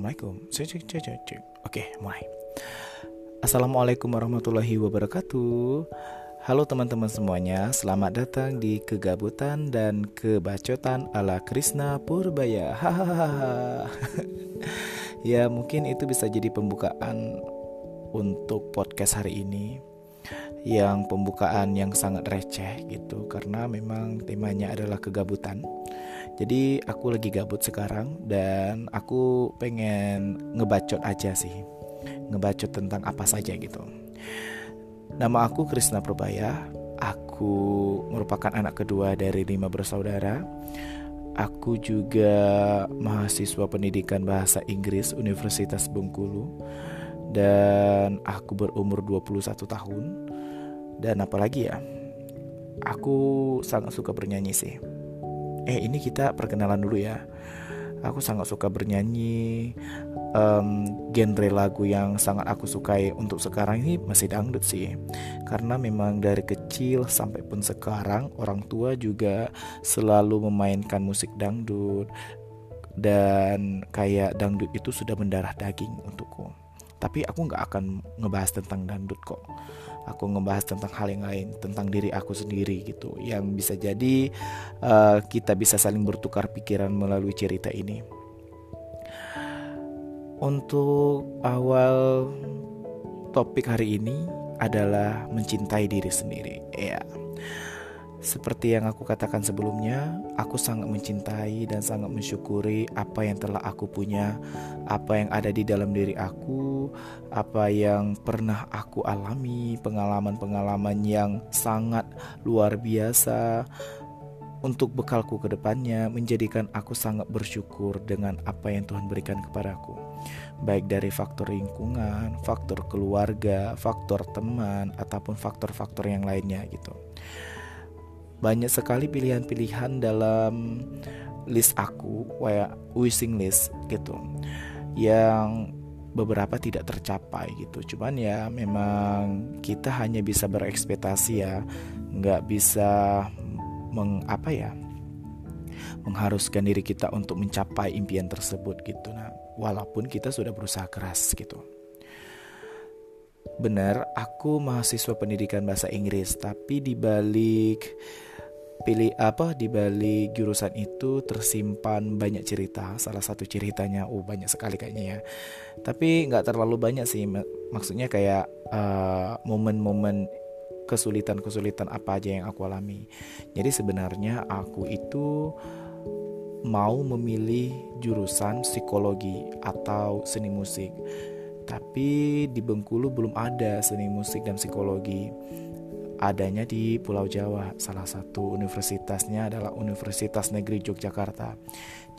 Assalamualaikum. Oke, mulai. Assalamualaikum warahmatullahi wabarakatuh. Halo teman-teman semuanya, selamat datang di kegabutan dan kebacotan ala Krishna Purbaya. Ya, mungkin itu bisa jadi pembukaan untuk podcast hari ini yang pembukaan yang sangat receh gitu karena memang temanya adalah kegabutan. Jadi aku lagi gabut sekarang dan aku pengen ngebacot aja sih. Ngebacot tentang apa saja gitu. Nama aku Krisna Probaya. Aku merupakan anak kedua dari lima bersaudara. Aku juga mahasiswa pendidikan bahasa Inggris Universitas Bengkulu dan aku berumur 21 tahun dan apalagi ya, aku sangat suka bernyanyi sih. Eh ini kita perkenalan dulu ya. Aku sangat suka bernyanyi. Um, genre lagu yang sangat aku sukai untuk sekarang ini masih dangdut sih. Karena memang dari kecil sampai pun sekarang orang tua juga selalu memainkan musik dangdut dan kayak dangdut itu sudah mendarah daging untukku. Tapi aku nggak akan ngebahas tentang dangdut kok. Aku ngebahas tentang hal yang lain tentang diri aku sendiri gitu. Yang bisa jadi uh, kita bisa saling bertukar pikiran melalui cerita ini. Untuk awal topik hari ini adalah mencintai diri sendiri. Ya seperti yang aku katakan sebelumnya, aku sangat mencintai dan sangat mensyukuri apa yang telah aku punya, apa yang ada di dalam diri aku, apa yang pernah aku alami, pengalaman-pengalaman yang sangat luar biasa untuk bekalku ke depannya menjadikan aku sangat bersyukur dengan apa yang Tuhan berikan kepadaku. Baik dari faktor lingkungan, faktor keluarga, faktor teman ataupun faktor-faktor yang lainnya gitu banyak sekali pilihan-pilihan dalam list aku kayak wishing list gitu yang beberapa tidak tercapai gitu. Cuman ya memang kita hanya bisa berekspektasi ya nggak bisa meng apa ya mengharuskan diri kita untuk mencapai impian tersebut gitu. Nah walaupun kita sudah berusaha keras gitu. Benar aku mahasiswa pendidikan bahasa Inggris tapi di balik pilih apa di balik jurusan itu tersimpan banyak cerita. Salah satu ceritanya oh banyak sekali kayaknya ya. Tapi nggak terlalu banyak sih maksudnya kayak uh, momen-momen kesulitan-kesulitan apa aja yang aku alami. Jadi sebenarnya aku itu mau memilih jurusan psikologi atau seni musik. Tapi di Bengkulu belum ada seni musik dan psikologi adanya di Pulau Jawa. Salah satu universitasnya adalah Universitas Negeri Yogyakarta.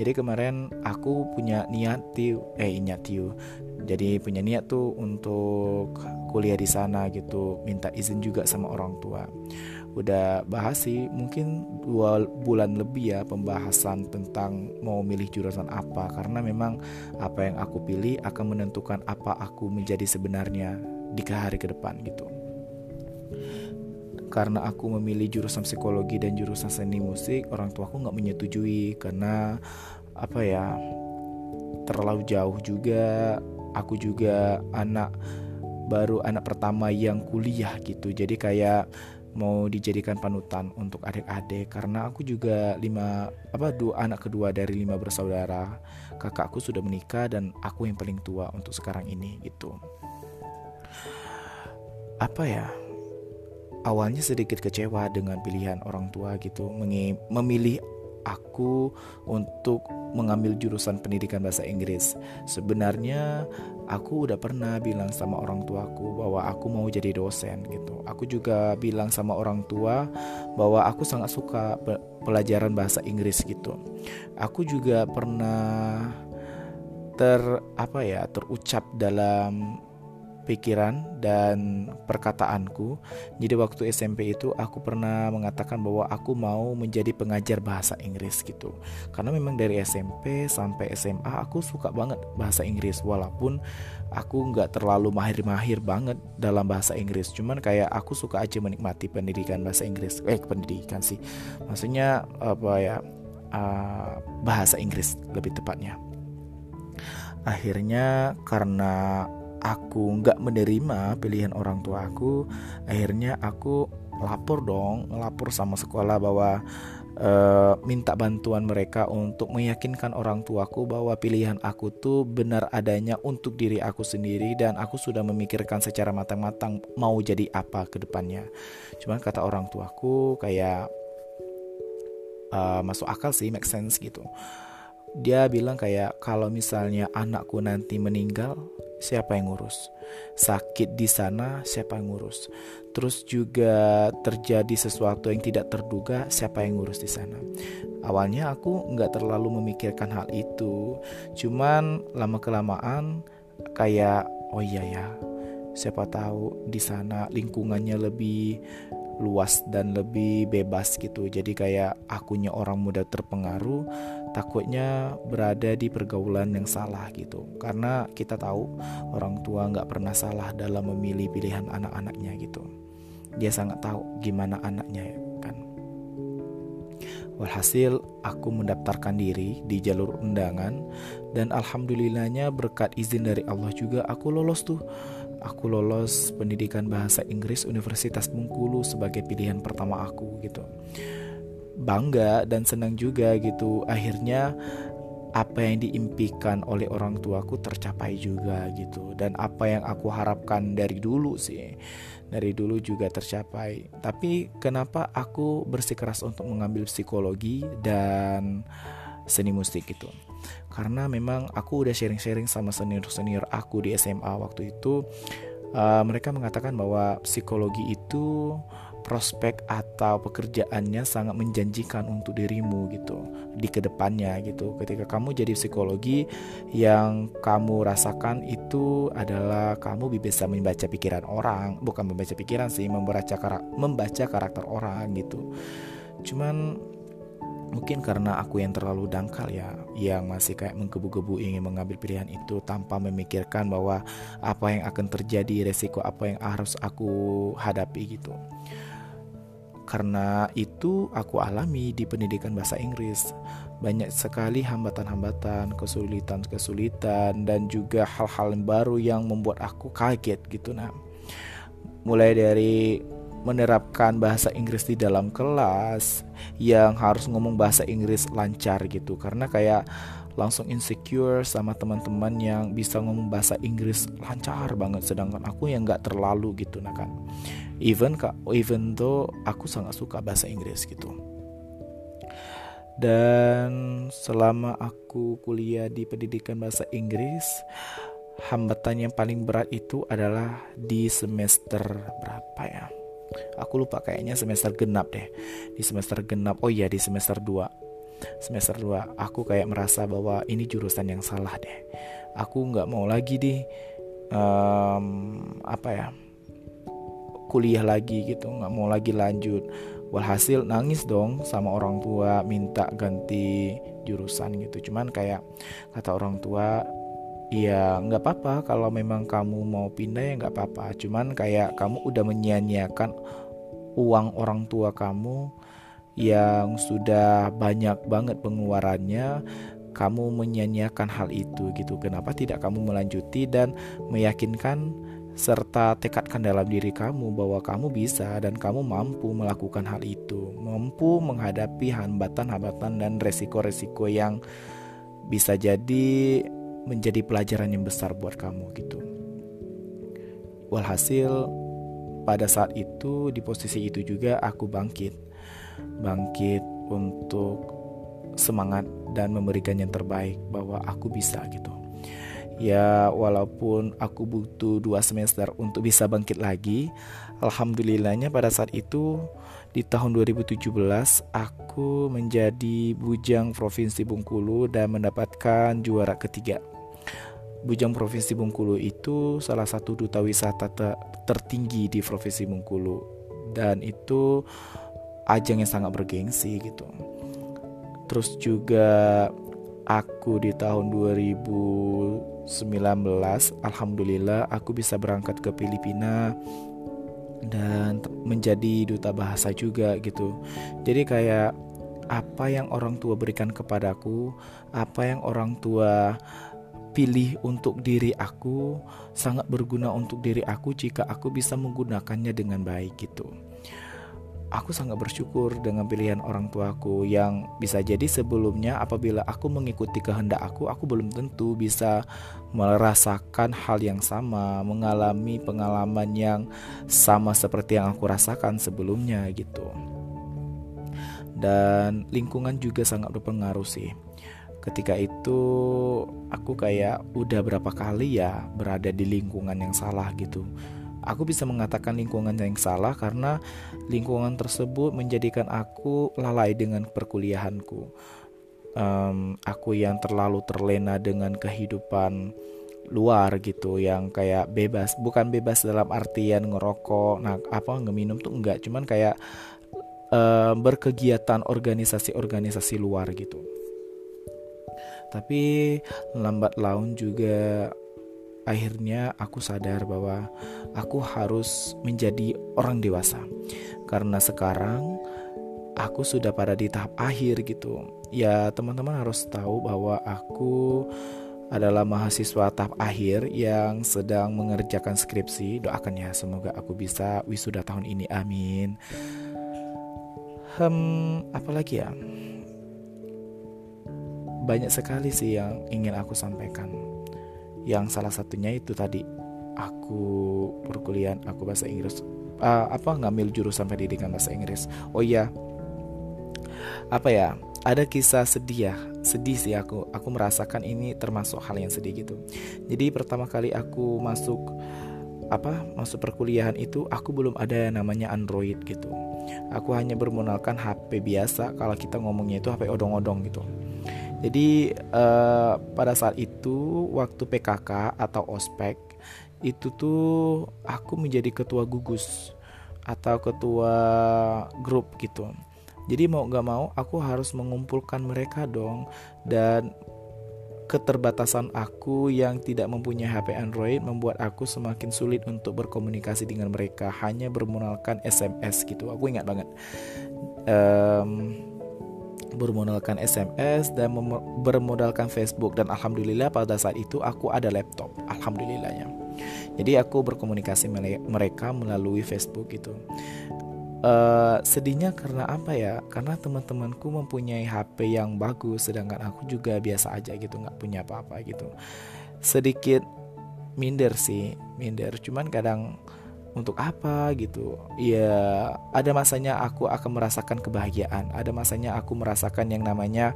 Jadi kemarin aku punya niat tiu, eh niat tiu. Jadi punya niat tuh untuk kuliah di sana gitu, minta izin juga sama orang tua. Udah bahas sih, mungkin dua bulan lebih ya pembahasan tentang mau milih jurusan apa karena memang apa yang aku pilih akan menentukan apa aku menjadi sebenarnya di hari ke depan gitu karena aku memilih jurusan psikologi dan jurusan seni musik orang tua aku nggak menyetujui karena apa ya terlalu jauh juga. Aku juga anak baru anak pertama yang kuliah gitu. Jadi kayak mau dijadikan panutan untuk adik-adik. Karena aku juga lima apa dua anak kedua dari lima bersaudara. Kakakku sudah menikah dan aku yang paling tua untuk sekarang ini gitu. Apa ya awalnya sedikit kecewa dengan pilihan orang tua gitu memilih aku untuk mengambil jurusan pendidikan bahasa Inggris. Sebenarnya aku udah pernah bilang sama orang tuaku bahwa aku mau jadi dosen gitu. Aku juga bilang sama orang tua bahwa aku sangat suka pelajaran bahasa Inggris gitu. Aku juga pernah ter apa ya terucap dalam pikiran dan perkataanku. Jadi waktu SMP itu aku pernah mengatakan bahwa aku mau menjadi pengajar bahasa Inggris gitu. Karena memang dari SMP sampai SMA aku suka banget bahasa Inggris walaupun aku nggak terlalu mahir-mahir banget dalam bahasa Inggris. Cuman kayak aku suka aja menikmati pendidikan bahasa Inggris. Eh pendidikan sih. Maksudnya apa ya? Uh, bahasa Inggris lebih tepatnya akhirnya karena aku nggak menerima pilihan orang tua aku akhirnya aku lapor dong lapor sama sekolah bahwa uh, minta bantuan mereka untuk meyakinkan orang tuaku bahwa pilihan aku tuh benar adanya untuk diri aku sendiri dan aku sudah memikirkan secara matang-matang mau jadi apa ke depannya. Cuman kata orang tuaku kayak uh, masuk akal sih, make sense gitu dia bilang kayak kalau misalnya anakku nanti meninggal siapa yang ngurus? Sakit di sana siapa yang ngurus? Terus juga terjadi sesuatu yang tidak terduga siapa yang ngurus di sana? Awalnya aku nggak terlalu memikirkan hal itu. Cuman lama kelamaan kayak oh iya ya siapa tahu di sana lingkungannya lebih luas dan lebih bebas gitu. Jadi kayak akunya orang muda terpengaruh takutnya berada di pergaulan yang salah gitu. Karena kita tahu orang tua nggak pernah salah dalam memilih pilihan anak-anaknya gitu. Dia sangat tahu gimana anaknya kan. Walhasil aku mendaftarkan diri di jalur undangan dan alhamdulillahnya berkat izin dari Allah juga aku lolos tuh. Aku lolos pendidikan bahasa Inggris Universitas Bengkulu sebagai pilihan pertama aku gitu bangga dan senang juga gitu. Akhirnya apa yang diimpikan oleh orang tuaku tercapai juga gitu. Dan apa yang aku harapkan dari dulu sih dari dulu juga tercapai. Tapi kenapa aku bersikeras untuk mengambil psikologi dan seni musik gitu karena memang aku udah sharing-sharing sama senior-senior aku di SMA waktu itu uh, mereka mengatakan bahwa psikologi itu prospek atau pekerjaannya sangat menjanjikan untuk dirimu gitu di ke depannya gitu ketika kamu jadi psikologi yang kamu rasakan itu adalah kamu bisa membaca pikiran orang bukan membaca pikiran sih membaca karakter, membaca karakter orang gitu cuman Mungkin karena aku yang terlalu dangkal ya, yang masih kayak menggebu-gebu ingin mengambil pilihan itu tanpa memikirkan bahwa apa yang akan terjadi, resiko apa yang harus aku hadapi gitu. Karena itu aku alami di pendidikan bahasa Inggris. Banyak sekali hambatan-hambatan, kesulitan-kesulitan dan juga hal-hal baru yang membuat aku kaget gitu nah. Mulai dari menerapkan bahasa Inggris di dalam kelas yang harus ngomong bahasa Inggris lancar gitu karena kayak langsung insecure sama teman-teman yang bisa ngomong bahasa Inggris lancar banget sedangkan aku yang nggak terlalu gitu nah kan even kak even tuh aku sangat suka bahasa Inggris gitu. Dan selama aku kuliah di pendidikan bahasa Inggris hambatan yang paling berat itu adalah di semester berapa ya? Aku lupa kayaknya semester genap deh. Di semester genap oh iya di semester 2 semester 2 aku kayak merasa bahwa ini jurusan yang salah deh. Aku nggak mau lagi di um, apa ya kuliah lagi gitu nggak mau lagi lanjut. Walhasil nangis dong sama orang tua minta ganti jurusan gitu. Cuman kayak kata orang tua ya nggak apa-apa kalau memang kamu mau pindah ya nggak apa-apa. Cuman kayak kamu udah menyia-nyiakan uang orang tua kamu yang sudah banyak banget pengeluarannya kamu menyia-nyiakan hal itu gitu. Kenapa tidak kamu melanjuti dan meyakinkan serta tekadkan dalam diri kamu bahwa kamu bisa dan kamu mampu melakukan hal itu mampu menghadapi hambatan-hambatan dan resiko-resiko yang bisa jadi menjadi pelajaran yang besar buat kamu gitu. Walhasil pada saat itu di posisi itu juga aku bangkit. Bangkit untuk semangat dan memberikan yang terbaik bahwa aku bisa gitu. Ya walaupun aku butuh dua semester untuk bisa bangkit lagi Alhamdulillahnya pada saat itu di tahun 2017 aku menjadi bujang Provinsi Bengkulu dan mendapatkan juara ketiga. Bujang Provinsi Bengkulu itu salah satu duta wisata ter tertinggi di Provinsi Bengkulu dan itu ajang yang sangat bergengsi gitu. Terus juga aku di tahun 2019 alhamdulillah aku bisa berangkat ke Filipina dan menjadi duta bahasa juga gitu. Jadi kayak apa yang orang tua berikan kepadaku, apa yang orang tua pilih untuk diri aku sangat berguna untuk diri aku jika aku bisa menggunakannya dengan baik gitu. Aku sangat bersyukur dengan pilihan orang tuaku yang bisa jadi sebelumnya apabila aku mengikuti kehendak aku, aku belum tentu bisa merasakan hal yang sama, mengalami pengalaman yang sama seperti yang aku rasakan sebelumnya gitu. Dan lingkungan juga sangat berpengaruh sih ketika itu aku kayak udah berapa kali ya berada di lingkungan yang salah gitu. Aku bisa mengatakan lingkungan yang salah karena lingkungan tersebut menjadikan aku lalai dengan perkuliahanku. Um, aku yang terlalu terlena dengan kehidupan luar gitu yang kayak bebas bukan bebas dalam artian ngerokok nah apa ngeminum tuh enggak cuman kayak uh, berkegiatan organisasi-organisasi luar gitu tapi lambat laun juga akhirnya aku sadar bahwa aku harus menjadi orang dewasa. Karena sekarang aku sudah pada di tahap akhir gitu. Ya, teman-teman harus tahu bahwa aku adalah mahasiswa tahap akhir yang sedang mengerjakan skripsi. Doakan ya, semoga aku bisa wisuda tahun ini. Amin. Hmm, apalagi ya? banyak sekali sih yang ingin aku sampaikan. Yang salah satunya itu tadi aku perkuliahan aku bahasa Inggris uh, apa ngambil jurusan pendidikan bahasa Inggris. Oh iya. Apa ya? Ada kisah sedih ya. Sedih sih aku. Aku merasakan ini termasuk hal yang sedih gitu. Jadi pertama kali aku masuk apa masuk perkuliahan itu aku belum ada namanya Android gitu. Aku hanya bermodalkan HP biasa kalau kita ngomongnya itu HP odong-odong gitu. Jadi uh, pada saat itu waktu PKK atau ospek itu tuh aku menjadi ketua gugus atau ketua grup gitu. Jadi mau gak mau aku harus mengumpulkan mereka dong dan keterbatasan aku yang tidak mempunyai HP Android membuat aku semakin sulit untuk berkomunikasi dengan mereka hanya bermodalkan SMS gitu. Aku ingat banget. Um, bermodalkan SMS dan bermodalkan Facebook. Dan alhamdulillah pada saat itu aku ada laptop. Alhamdulillahnya. Jadi aku berkomunikasi mereka melalui Facebook gitu. Uh, sedihnya karena apa ya? Karena teman-temanku mempunyai HP yang bagus sedangkan aku juga biasa aja gitu nggak punya apa-apa gitu. Sedikit minder sih minder. Cuman kadang untuk apa gitu? Ya ada masanya aku akan merasakan kebahagiaan. Ada masanya aku merasakan yang namanya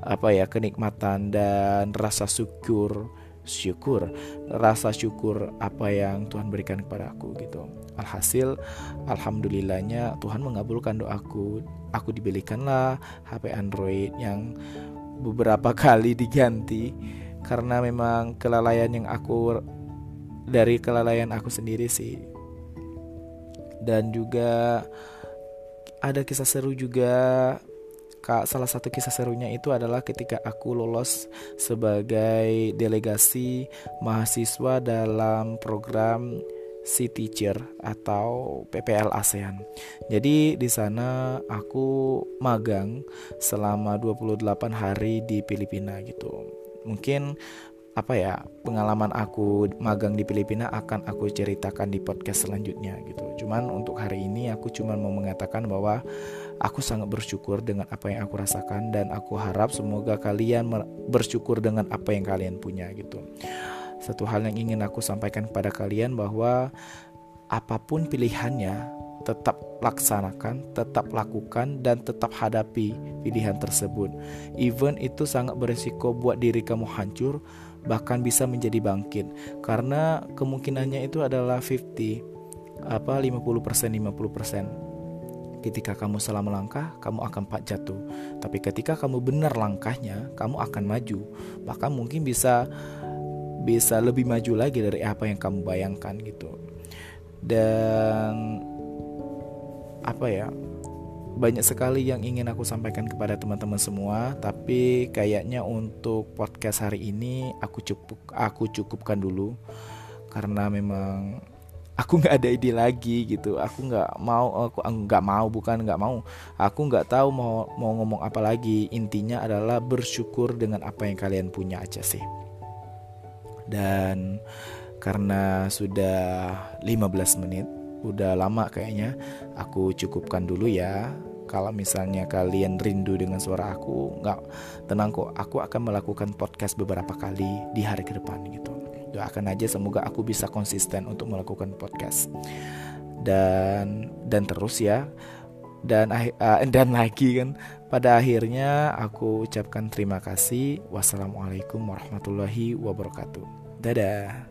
apa ya kenikmatan dan rasa syukur. Syukur rasa syukur apa yang Tuhan berikan kepada aku gitu. Alhasil alhamdulillahnya Tuhan mengabulkan doaku. Aku dibelikanlah HP Android yang beberapa kali diganti. Karena memang kelalaian yang aku dari kelalaian aku sendiri sih dan juga ada kisah seru juga Kak, salah satu kisah serunya itu adalah ketika aku lolos sebagai delegasi mahasiswa dalam program Sea Teacher atau PPL ASEAN. Jadi di sana aku magang selama 28 hari di Filipina gitu. Mungkin apa ya pengalaman aku magang di Filipina akan aku ceritakan di podcast selanjutnya gitu. Cuman untuk hari ini aku cuma mau mengatakan bahwa aku sangat bersyukur dengan apa yang aku rasakan dan aku harap semoga kalian bersyukur dengan apa yang kalian punya gitu. Satu hal yang ingin aku sampaikan kepada kalian bahwa apa pun pilihannya tetap laksanakan, tetap lakukan, dan tetap hadapi pilihan tersebut. Even itu sangat beresiko buat diri kamu hancur, bahkan bisa menjadi bangkit. Karena kemungkinannya itu adalah 50 apa 50% 50% ketika kamu salah melangkah kamu akan pak jatuh. Tapi ketika kamu benar langkahnya kamu akan maju. Bahkan mungkin bisa bisa lebih maju lagi dari apa yang kamu bayangkan gitu. Dan apa ya banyak sekali yang ingin aku sampaikan kepada teman-teman semua, tapi kayaknya untuk podcast hari ini aku cukup aku cukupkan dulu karena memang aku nggak ada ide lagi gitu. Aku nggak mau aku nggak mau bukan nggak mau. Aku nggak tahu mau mau ngomong apa lagi. Intinya adalah bersyukur dengan apa yang kalian punya aja sih. Dan karena sudah 15 menit, udah lama kayaknya, aku cukupkan dulu ya. Kalau misalnya kalian rindu dengan suara aku, nggak tenang kok. Aku akan melakukan podcast beberapa kali di hari ke depan gitu. Doakan aja semoga aku bisa konsisten untuk melakukan podcast. Dan dan terus ya. Dan uh, dan lagi kan pada akhirnya aku ucapkan terima kasih. Wassalamualaikum warahmatullahi wabarakatuh. Dadah.